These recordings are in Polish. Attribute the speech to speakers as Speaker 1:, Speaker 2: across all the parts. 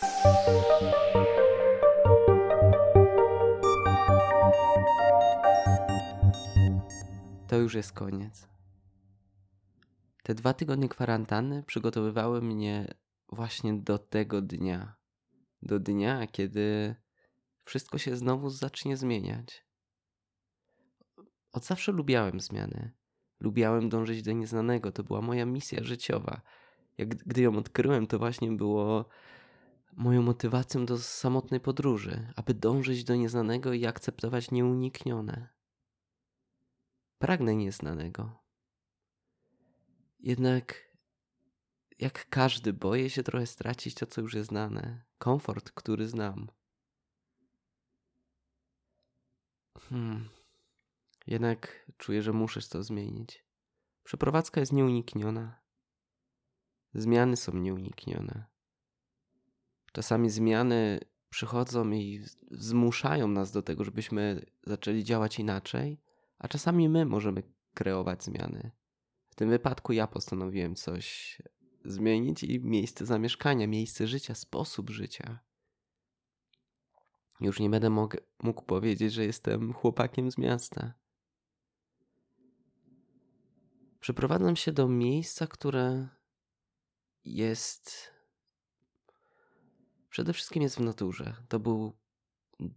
Speaker 1: To już jest koniec. Te dwa tygodnie kwarantanny przygotowywały mnie właśnie do tego dnia. Do dnia, kiedy wszystko się znowu zacznie zmieniać. Od zawsze lubiałem zmiany. Lubiałem dążyć do nieznanego. To była moja misja życiowa. Jak gdy ją odkryłem, to właśnie było moją motywacją do samotnej podróży, aby dążyć do nieznanego i akceptować nieuniknione. Pragnę nieznanego. Jednak, jak każdy, boję się trochę stracić to, co już jest znane, komfort, który znam. Hmm. Jednak czuję, że muszę to zmienić. Przeprowadzka jest nieunikniona. Zmiany są nieuniknione. Czasami zmiany przychodzą i zmuszają nas do tego, żebyśmy zaczęli działać inaczej, a czasami my możemy kreować zmiany. W tym wypadku ja postanowiłem coś zmienić i miejsce zamieszkania, miejsce życia, sposób życia. Już nie będę mógł powiedzieć, że jestem chłopakiem z miasta. Przeprowadzam się do miejsca, które jest. Przede wszystkim jest w naturze. To, był,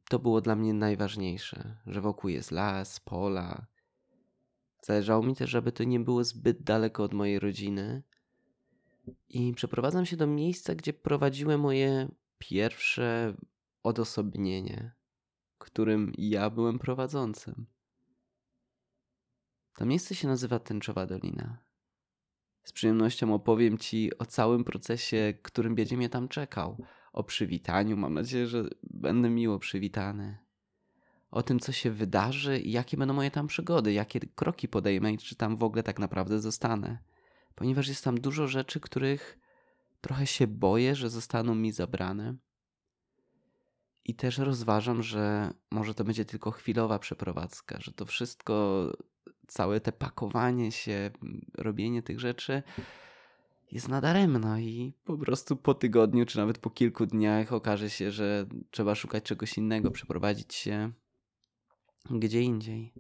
Speaker 1: to było dla mnie najważniejsze, że wokół jest las, pola. Zależało mi też, żeby to nie było zbyt daleko od mojej rodziny. I przeprowadzam się do miejsca, gdzie prowadziłem moje pierwsze odosobnienie, którym ja byłem prowadzącym. To miejsce się nazywa Tęczowa Dolina. Z przyjemnością opowiem Ci o całym procesie, którym będzie mnie tam czekał. O przywitaniu, mam nadzieję, że będę miło przywitany. O tym, co się wydarzy i jakie będą moje tam przygody, jakie kroki podejmę i czy tam w ogóle tak naprawdę zostanę. Ponieważ jest tam dużo rzeczy, których trochę się boję, że zostaną mi zabrane. I też rozważam, że może to będzie tylko chwilowa przeprowadzka, że to wszystko całe te pakowanie się, robienie tych rzeczy jest nadaremno i po prostu po tygodniu, czy nawet po kilku dniach okaże się, że trzeba szukać czegoś innego, przeprowadzić się gdzie indziej.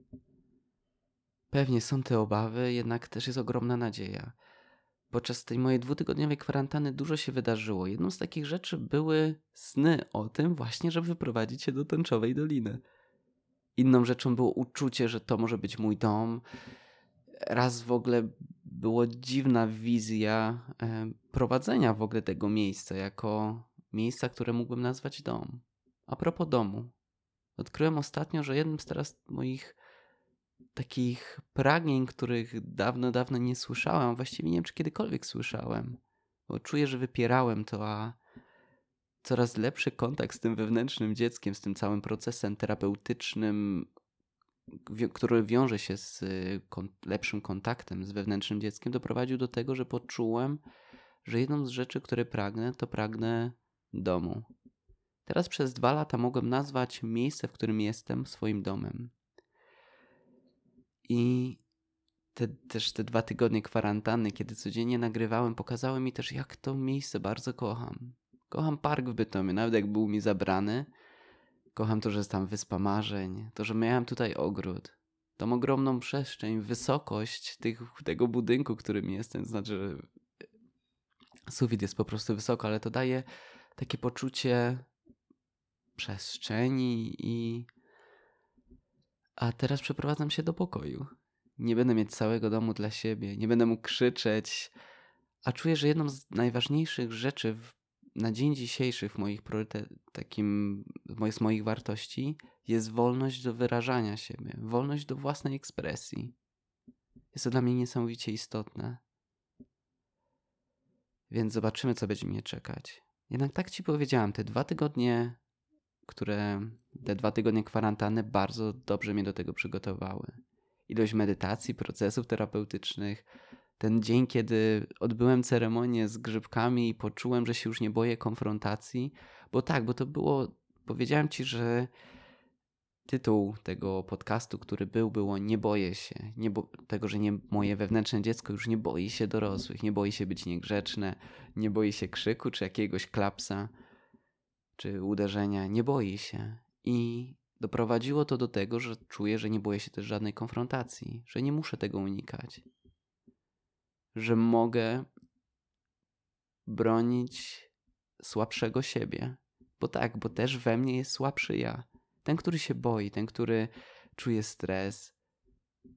Speaker 1: Pewnie są te obawy, jednak też jest ogromna nadzieja. Podczas tej mojej dwutygodniowej kwarantanny dużo się wydarzyło. Jedną z takich rzeczy były sny o tym właśnie, żeby wyprowadzić się do Tęczowej Doliny. Inną rzeczą było uczucie, że to może być mój dom. Raz w ogóle było dziwna wizja e, prowadzenia w ogóle tego miejsca jako miejsca, które mógłbym nazwać dom. A propos domu. Odkryłem ostatnio, że jednym z teraz moich takich pragnień, których dawno, dawno nie słyszałem, właściwie nie wiem, czy kiedykolwiek słyszałem, bo czuję, że wypierałem to, a coraz lepszy kontakt z tym wewnętrznym dzieckiem, z tym całym procesem terapeutycznym, który wiąże się z y, lepszym kontaktem z wewnętrznym dzieckiem, doprowadził do tego, że poczułem, że jedną z rzeczy, które pragnę, to pragnę domu. Teraz przez dwa lata mogłem nazwać miejsce, w którym jestem, swoim domem. I te, też te dwa tygodnie kwarantanny, kiedy codziennie nagrywałem, pokazały mi też, jak to miejsce bardzo kocham. Kocham park w Bytomiu, nawet jak był mi zabrany. Kocham to, że jest tam wyspa marzeń, to, że miałem tutaj ogród, tą ogromną przestrzeń, wysokość tych, tego budynku, którym jestem. Znaczy, że sufit jest po prostu wysoko, ale to daje takie poczucie przestrzeni i. A teraz przeprowadzam się do pokoju. Nie będę mieć całego domu dla siebie, nie będę mógł krzyczeć, a czuję, że jedną z najważniejszych rzeczy w na dzień dzisiejszy w moich takim, z moich wartości jest wolność do wyrażania siebie, wolność do własnej ekspresji. Jest to dla mnie niesamowicie istotne. Więc zobaczymy, co będzie mnie czekać. Jednak tak ci powiedziałam, te dwa tygodnie, które, te dwa tygodnie kwarantanny bardzo dobrze mnie do tego przygotowały. Ilość medytacji, procesów terapeutycznych, ten dzień, kiedy odbyłem ceremonię z grzybkami i poczułem, że się już nie boję konfrontacji, bo tak, bo to było, powiedziałem ci, że tytuł tego podcastu, który był, było Nie boję się, nie bo tego, że nie, moje wewnętrzne dziecko już nie boi się dorosłych, nie boi się być niegrzeczne, nie boi się krzyku czy jakiegoś klapsa. czy uderzenia, nie boi się. I doprowadziło to do tego, że czuję, że nie boję się też żadnej konfrontacji, że nie muszę tego unikać. Że mogę bronić słabszego siebie. Bo tak, bo też we mnie jest słabszy ja. Ten, który się boi, ten, który czuje stres,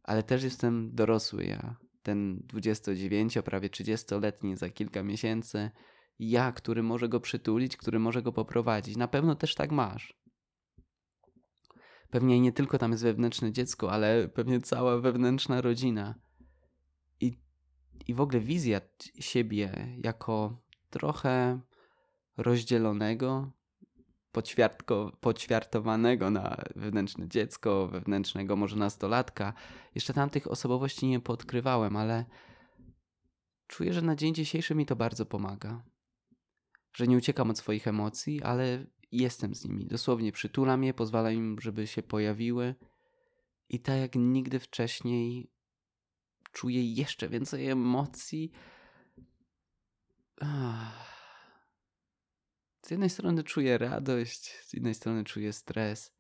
Speaker 1: ale też jestem dorosły ja. Ten 29, prawie 30-letni za kilka miesięcy. Ja, który może go przytulić, który może go poprowadzić. Na pewno też tak masz. Pewnie nie tylko tam jest wewnętrzne dziecko, ale pewnie cała wewnętrzna rodzina. I, w ogóle wizja siebie jako trochę rozdzielonego, poćwiartowanego na wewnętrzne dziecko, wewnętrznego może nastolatka. Jeszcze tam tych osobowości nie podkrywałem, ale czuję, że na dzień dzisiejszy mi to bardzo pomaga. Że nie uciekam od swoich emocji, ale jestem z nimi. Dosłownie przytulam je, pozwalam im, żeby się pojawiły. I tak jak nigdy wcześniej czuję jeszcze więcej emocji. Z jednej strony czuję radość, z innej strony czuję stres.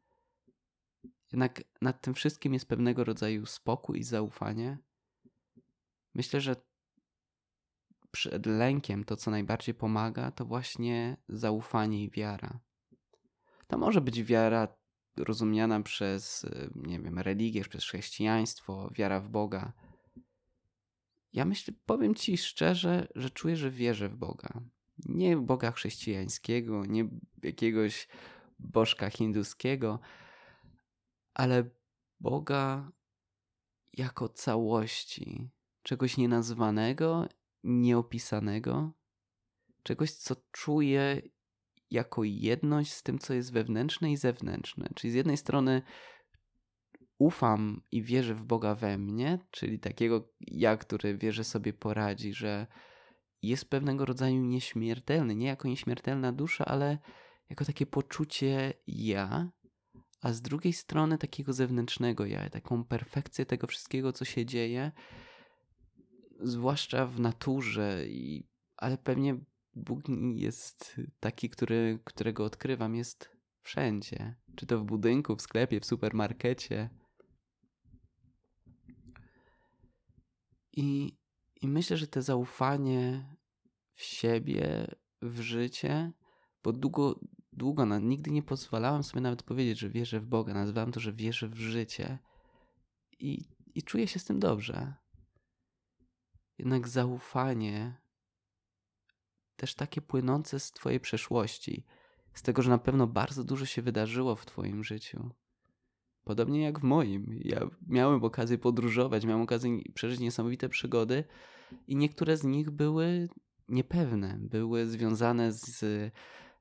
Speaker 1: Jednak nad tym wszystkim jest pewnego rodzaju spokój i zaufanie. Myślę, że przed lękiem to, co najbardziej pomaga, to właśnie zaufanie i wiara. To może być wiara rozumiana przez, y, nie wiem, religię, przez chrześcijaństwo, wiara w Boga. Ja myślę, powiem ci szczerze, że czuję, że wierzę w Boga. Nie Boga chrześcijańskiego, nie jakiegoś bożka hinduskiego, ale Boga jako całości, czegoś nienazwanego, nieopisanego, czegoś, co czuję jako jedność z tym, co jest wewnętrzne i zewnętrzne. Czyli z jednej strony ufam i wierzę w Boga we mnie, czyli takiego ja, który wie, że sobie poradzi, że jest pewnego rodzaju nieśmiertelny, nie jako nieśmiertelna dusza, ale jako takie poczucie ja, a z drugiej strony takiego zewnętrznego ja, taką perfekcję tego wszystkiego, co się dzieje, zwłaszcza w naturze, i, ale pewnie Bóg jest taki, który, którego odkrywam, jest wszędzie. Czy to w budynku, w sklepie, w supermarkecie. I, i myślę, że to zaufanie w siebie, w życie, bo długo, długo na, nigdy nie pozwalałem sobie nawet powiedzieć, że wierzę w Boga. Nazywałem to, że wierzę w życie. I, i czuję się z tym dobrze. Jednak zaufanie też takie płynące z Twojej przeszłości, z tego, że na pewno bardzo dużo się wydarzyło w Twoim życiu. Podobnie jak w moim. Ja miałem okazję podróżować, miałem okazję przeżyć niesamowite przygody, i niektóre z nich były niepewne, były związane z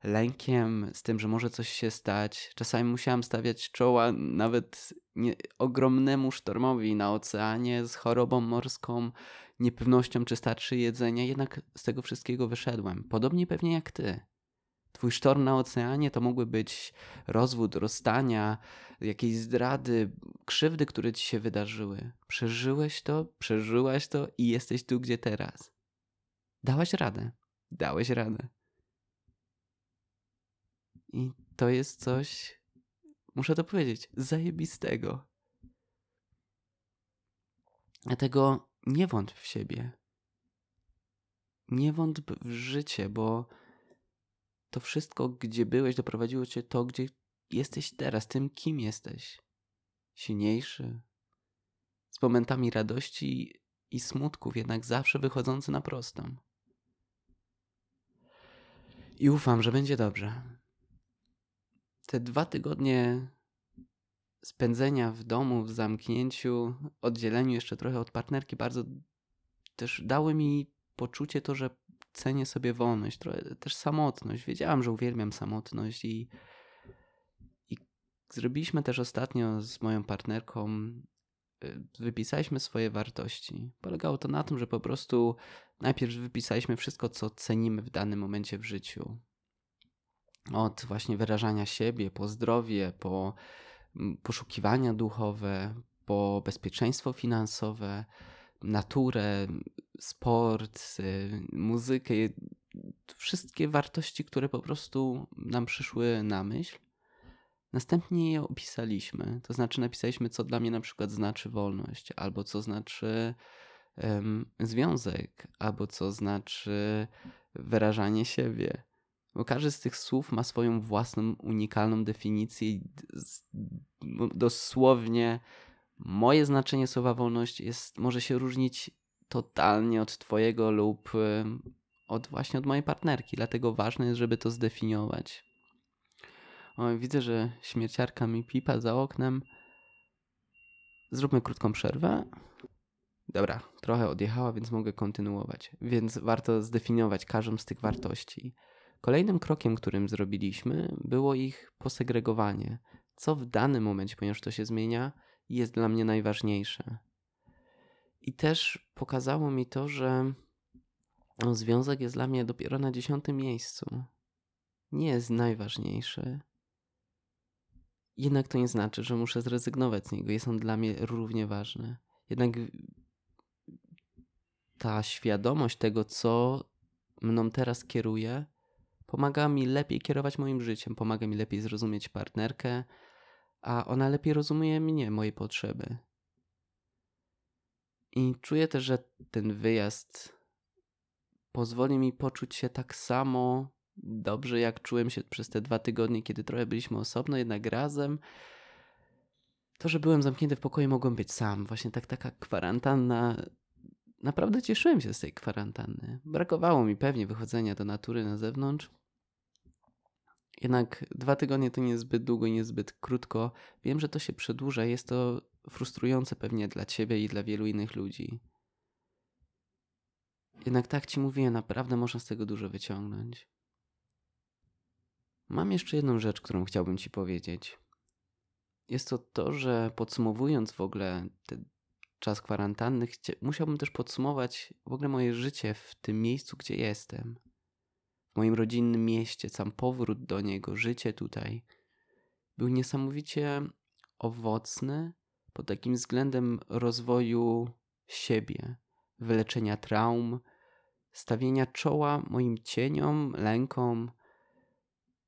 Speaker 1: lękiem, z tym, że może coś się stać. Czasami musiałem stawiać czoła nawet nie, ogromnemu sztormowi na oceanie z chorobą morską, niepewnością, czy starczy jedzenia, jednak z tego wszystkiego wyszedłem. Podobnie pewnie jak ty. Twój sztorm na oceanie to mogły być rozwód, rozstania, jakieś zdrady, krzywdy, które ci się wydarzyły. Przeżyłeś to, przeżyłaś to i jesteś tu, gdzie teraz. Dałeś radę. Dałeś radę. I to jest coś, muszę to powiedzieć, zajebistego. Dlatego nie wątp w siebie. Nie wątp w życie, bo to wszystko, gdzie byłeś, doprowadziło cię to, gdzie jesteś teraz, tym, kim jesteś. Silniejszy, z momentami radości i smutków, jednak zawsze wychodzący na prostą. I ufam, że będzie dobrze. Te dwa tygodnie spędzenia w domu, w zamknięciu, oddzieleniu jeszcze trochę od partnerki, bardzo też dały mi poczucie to, że cenię sobie wolność, trochę też samotność. Wiedziałam, że uwielbiam samotność i, i zrobiliśmy też ostatnio z moją partnerką, y, wypisaliśmy swoje wartości. Polegało to na tym, że po prostu najpierw wypisaliśmy wszystko, co cenimy w danym momencie w życiu. Od właśnie wyrażania siebie, po zdrowie, po poszukiwania duchowe, po bezpieczeństwo finansowe, naturę, sport, muzykę, wszystkie wartości, które po prostu nam przyszły na myśl. Następnie je opisaliśmy, to znaczy napisaliśmy, co dla mnie na przykład znaczy wolność, albo co znaczy um, związek, albo co znaczy wyrażanie siebie. Bo każdy z tych słów ma swoją własną, unikalną definicję i dosłownie moje znaczenie słowa wolność jest, może się różnić totalnie od twojego lub od właśnie od mojej partnerki. Dlatego ważne jest, żeby to zdefiniować. O, widzę, że śmierciarka mi pipa za oknem. Zróbmy krótką przerwę. Dobra, trochę odjechała, więc mogę kontynuować. Więc warto zdefiniować każdą z tych wartości. Kolejnym krokiem, którym zrobiliśmy, było ich posegregowanie. Co w danym momencie, ponieważ to się zmienia, jest dla mnie najważniejsze. I też pokazało mi to, że związek jest dla mnie dopiero na dziesiątym miejscu. Nie jest najważniejszy. Jednak to nie znaczy, że muszę zrezygnować z niego. Jest on dla mnie równie ważny. Jednak ta świadomość tego, co mną teraz kieruje, pomaga mi lepiej kierować moim życiem, pomaga mi lepiej zrozumieć partnerkę, a ona lepiej rozumie mnie, moje potrzeby. I czuję też, że ten wyjazd pozwoli mi poczuć się tak samo dobrze, jak czułem się przez te dwa tygodnie, kiedy trochę byliśmy osobno, jednak razem. To, że byłem zamknięty w pokoju, mogłem być sam. Właśnie tak taka kwarantanna. Naprawdę cieszyłem się z tej kwarantanny. Brakowało mi pewnie wychodzenia do natury na zewnątrz. Jednak dwa tygodnie to niezbyt długo i niezbyt krótko. Wiem, że to się przedłuża. Jest to frustrujące pewnie dla ciebie i dla wielu innych ludzi. Jednak tak ci mówię, naprawdę można z tego dużo wyciągnąć. Mam jeszcze jedną rzecz, którą chciałbym ci powiedzieć. Jest to to, że podsumowując w ogóle ten czas kwarantanny, musiałbym też podsumować w ogóle moje życie w tym miejscu, gdzie jestem. W moim rodzinnym mieście, sam powrót do niego, życie tutaj był niesamowicie owocny pod takim względem rozwoju siebie, wyleczenia traum, stawienia czoła moim cieniom, lękom,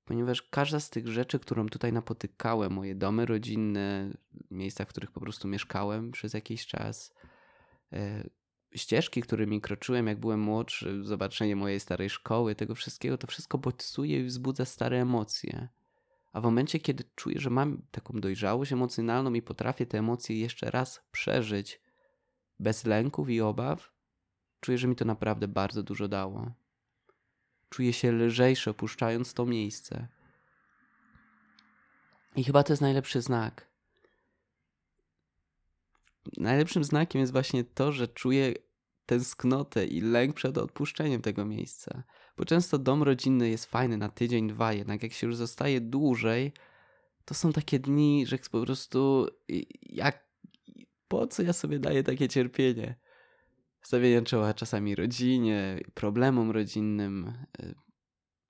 Speaker 1: ponieważ każda z tych rzeczy, którą tutaj napotykałem, moje domy rodzinne, miejsca, w których po prostu mieszkałem przez jakiś czas, e, ścieżki, którymi kroczyłem, jak byłem młodszy, zobaczenie mojej starej szkoły, tego wszystkiego, to wszystko bodźcuje i wzbudza stare emocje. A w momencie, kiedy czuję, że mam taką dojrzałość emocjonalną i potrafię te emocje jeszcze raz przeżyć bez lęków i obaw, czuję, że mi to naprawdę bardzo dużo dało. Czuję się lżejszy opuszczając to miejsce. I chyba to jest najlepszy znak. Najlepszym znakiem jest właśnie to, że czuję tęsknotę i lęk przed odpuszczeniem tego miejsca. Bo często dom rodzinny jest fajny na tydzień, dwa, jednak jak się już zostaje dłużej, to są takie dni, że po prostu jak po co ja sobie daję takie cierpienie? stawienia czoła czasami rodzinie, problemom rodzinnym, e,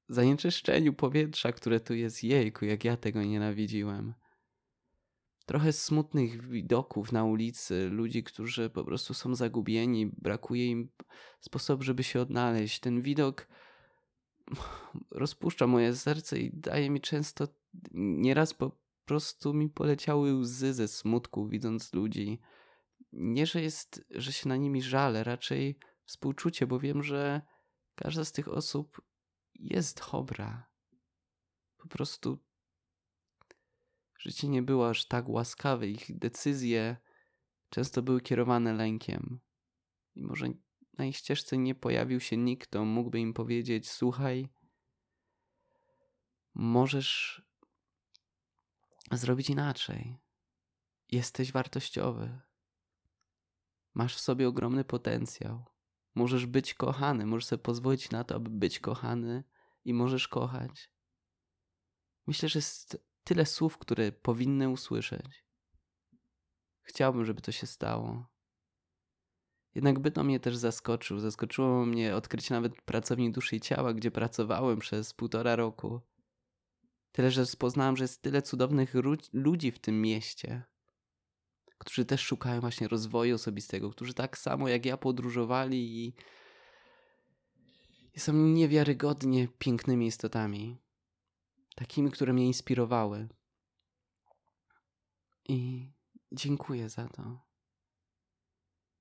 Speaker 1: zanieczyszczeniu powietrza, które tu jest jejku, jak ja tego nienawidziłem. Trochę smutnych widoków na ulicy, ludzi, którzy po prostu są zagubieni, brakuje im sposobu, żeby się odnaleźć. Ten widok rozpuszcza moje serce i daje mi często, nieraz po prostu mi poleciały łzy ze smutku, widząc ludzi nie, że jest, że się na nimi żalę, raczej współczucie, bo wiem, że każda z tych osób jest dobra. Po prostu życie nie było aż tak łaskawe. Ich decyzje często były kierowane lękiem. I może na ich ścieżce nie pojawił się nikt, kto mógłby im powiedzieć: Słuchaj, możesz zrobić inaczej. Jesteś wartościowy. Masz w sobie ogromny potencjał. Możesz być kochany, możesz sobie pozwolić na to, aby być kochany i możesz kochać. Myślę, że jest tyle słów, które powinny usłyszeć. Chciałbym, żeby to się stało. Jednak by to mnie też zaskoczył. Zaskoczyło mnie odkrycie nawet pracowni duszy i ciała, gdzie pracowałem przez półtora roku. Tyle, że poznałem, że jest tyle cudownych ludzi w tym mieście którzy też szukają właśnie rozwoju osobistego, którzy tak samo jak ja podróżowali i I są niewiarygodnie pięknymi istotami. Takimi, które mnie inspirowały. I dziękuję za to.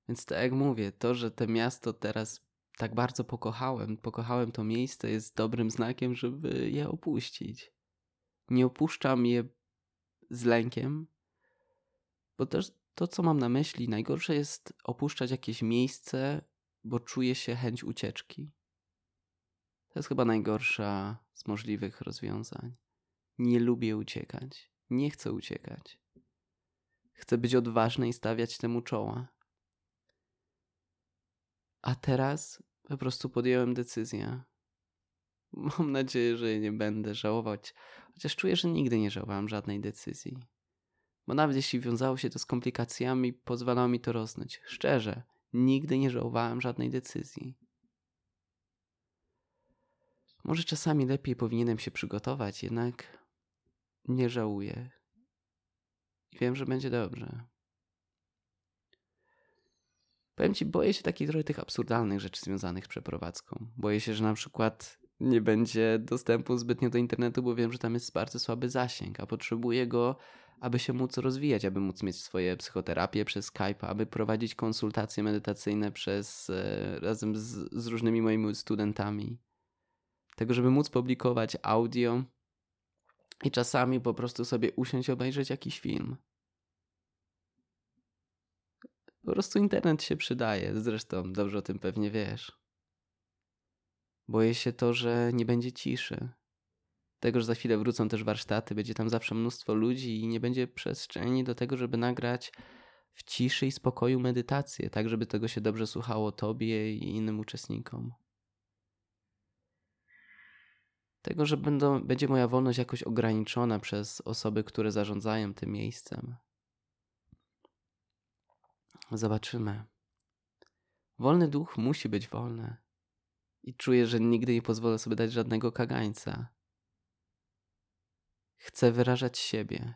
Speaker 1: Więc tak jak mówię, to, że to miasto teraz tak bardzo pokochałem, pokochałem to miejsce, jest dobrym znakiem, żeby je opuścić. Nie opuszczam je z lękiem, bo też to, co mam na myśli, najgorsze jest opuszczać jakieś miejsce, bo czuję się chęć ucieczki. To jest chyba najgorsza z możliwych rozwiązań. Nie lubię uciekać. Nie chcę uciekać. Chcę być odważny i stawiać temu czoła. A teraz po prostu podjąłem decyzję. Mam nadzieję, że nie będę żałować, chociaż czuję, że nigdy nie żałowałem żadnej decyzji. Bo nawet jeśli wiązało się to z komplikacjami, pozwalało mi to rosnąć. Szczerze, nigdy nie żałowałem żadnej decyzji. Może czasami lepiej powinienem się przygotować, jednak nie żałuję. I wiem, że będzie dobrze. Powiem ci, boję się takich trochę tych absurdalnych rzeczy związanych z przeprowadzką. Boję się, że na przykład nie będzie dostępu zbytnio do internetu, bo wiem, że tam jest bardzo słaby zasięg, a potrzebuję go, aby się móc rozwijać, aby móc mieć swoje psychoterapie przez Skype, aby prowadzić konsultacje medytacyjne przez, e, razem z, z różnymi moimi studentami. Tego, żeby móc publikować audio i czasami po prostu sobie usiąść obejrzeć jakiś film. Po prostu internet się przydaje, zresztą dobrze o tym pewnie wiesz. Boję się to, że nie będzie ciszy. Tego, że za chwilę wrócą też warsztaty, będzie tam zawsze mnóstwo ludzi i nie będzie przestrzeni do tego, żeby nagrać w ciszy i spokoju medytację, tak żeby tego się dobrze słuchało tobie i innym uczestnikom. Tego, że będą, będzie moja wolność jakoś ograniczona przez osoby, które zarządzają tym miejscem. Zobaczymy. Wolny duch musi być wolny. I czuję, że nigdy nie pozwolę sobie dać żadnego kagańca. Chcę wyrażać siebie.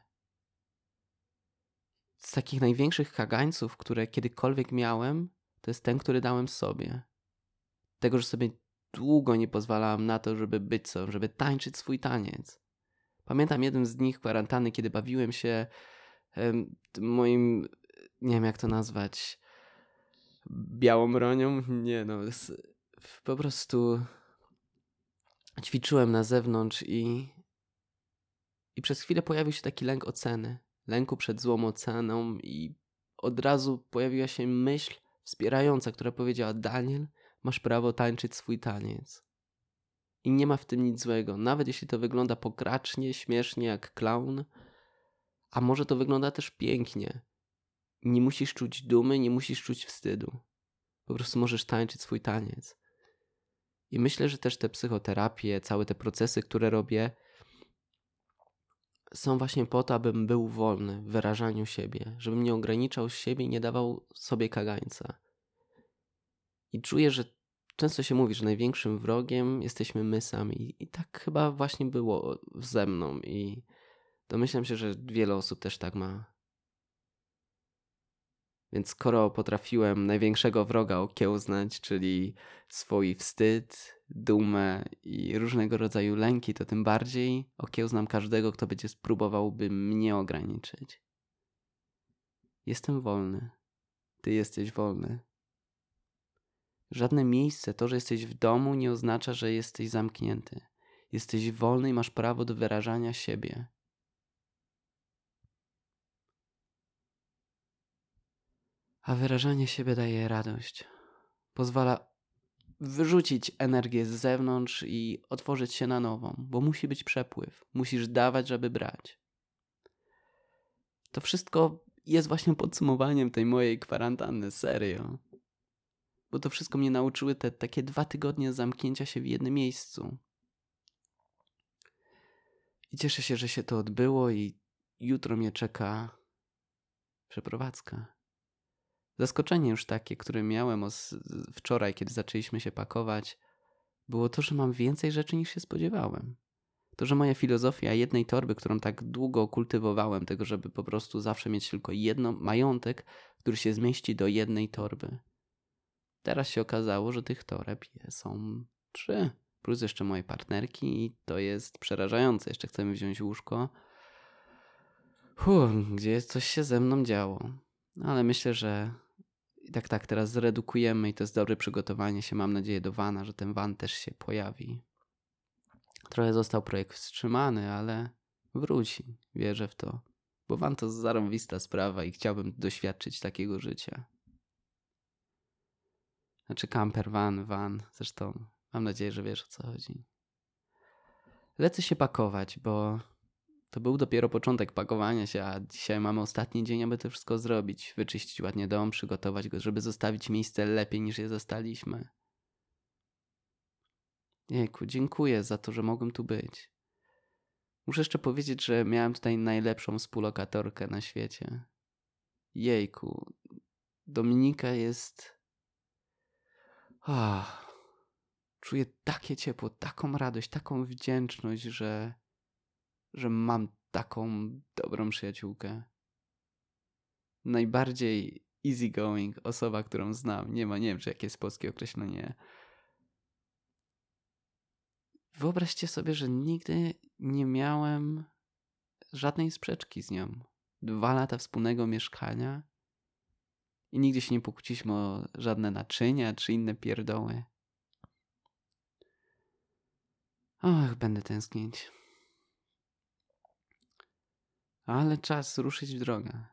Speaker 1: Z takich największych kagańców, które kiedykolwiek miałem, to jest ten, który dałem sobie. Tego, że sobie długo nie pozwalałem na to, żeby być sobą, żeby tańczyć swój taniec. Pamiętam jeden z nich kwarantanny, kiedy bawiłem się moim nie wiem jak to nazwać, białą bronią? Nie no, po prostu ćwiczyłem na zewnątrz i, i przez chwilę pojawił się taki lęk oceny, lęku przed złą oceną i od razu pojawiła się myśl wspierająca, która powiedziała Daniel, masz prawo tańczyć swój taniec. I nie ma w tym nic złego, nawet jeśli to wygląda pokracznie, śmiesznie jak klaun, a może to wygląda też pięknie, nie musisz czuć dumy, nie musisz czuć wstydu. Po prostu możesz tańczyć swój taniec. I myślę, że też te psychoterapie, całe te procesy, które robię, są właśnie po to, abym był wolny w wyrażaniu siebie, żebym nie ograniczał siebie i nie dawał sobie kagańca. I czuję, że często się mówi, że największym wrogiem jesteśmy my sami. I tak chyba właśnie było ze mną. I domyślam się, że wiele osób też tak ma. Więc skoro potrafiłem największego wroga okiełznać, czyli swój wstyd, dumę i różnego rodzaju lęki, to tym bardziej okiełznam każdego, kto będzie spróbował, by mnie ograniczyć. Jestem wolny. Ty jesteś wolny. Żadne miejsce, to, że jesteś w domu, nie oznacza, że jesteś zamknięty. Jesteś wolny i masz prawo do wyrażania siebie. a wyrażanie siebie daje radość. Pozwala wyrzucić energię z zewnątrz i otworzyć się na nową, bo musi być przepływ. Musisz dawać, żeby brać. To wszystko jest właśnie podsumowaniem tej mojej kwarantanny, serio. Bo to wszystko mnie nauczyły te takie dwa tygodnie zamknięcia się w jednym miejscu. I cieszę się, że się to odbyło i jutro mnie czeka przeprowadzka. Zaskoczenie już takie, które miałem wczoraj, kiedy zaczęliśmy się pakować, było to, że mam więcej rzeczy niż się spodziewałem. To, że moja filozofia jednej torby, którą tak długo kultywowałem, tego, żeby po prostu zawsze mieć tylko jedno majątek, który się zmieści do jednej torby. Teraz się okazało, że tych toreb są Trzy. Plus jeszcze moje partnerki i to jest przerażające. Jeszcze chcemy wziąć łóżko. Huh, gdzie coś się ze mną działo. Ale myślę, że tak, tak, teraz zredukujemy i to jest dobre przygotowanie się, mam nadzieję, do vana, że ten van też się pojawi. Trochę został projekt wstrzymany, ale wróci. Wierzę w to. Bo van to zarąbista sprawa i chciałbym doświadczyć takiego życia. Znaczy camper, van, van. Zresztą mam nadzieję, że wiesz o co chodzi. Lecę się pakować, bo to był dopiero początek pakowania się, a dzisiaj mamy ostatni dzień, aby to wszystko zrobić. Wyczyścić ładnie dom, przygotować go, żeby zostawić miejsce lepiej niż je zostaliśmy. Jejku, dziękuję za to, że mogłem tu być. Muszę jeszcze powiedzieć, że miałem tutaj najlepszą współlokatorkę na świecie. Jejku, Dominika jest. Oh, czuję takie ciepło, taką radość, taką wdzięczność, że, że mam taką dobrą przyjaciółkę. Najbardziej easygoing osoba, którą znam. Nie ma, nie wiem, czy jakie jest polskie określenie. Wyobraźcie sobie, że nigdy nie miałem żadnej sprzeczki z nią. Dwa lata wspólnego mieszkania i nigdy się nie pokłóciliśmy o żadne naczynia czy inne pierdoły. Och, będę tęsknić. Ale czas ruszyć w drogę.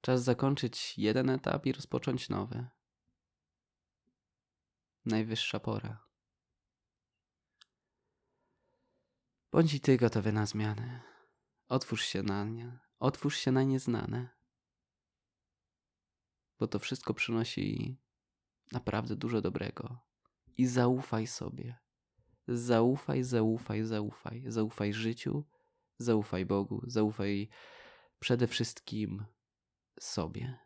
Speaker 1: Czas zakończyć jeden etap i rozpocząć nowy. Najwyższa pora. Bądź i ty gotowy na zmiany. Otwórz się na nie. Otwórz się na nieznane. Bo to wszystko przynosi naprawdę dużo dobrego. I zaufaj sobie. Zaufaj, zaufaj, zaufaj. Zaufaj życiu, zaufaj Bogu, zaufaj przede wszystkim sobie.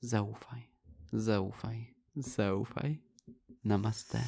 Speaker 1: Zaufaj, zaufaj, zaufaj. Namaste.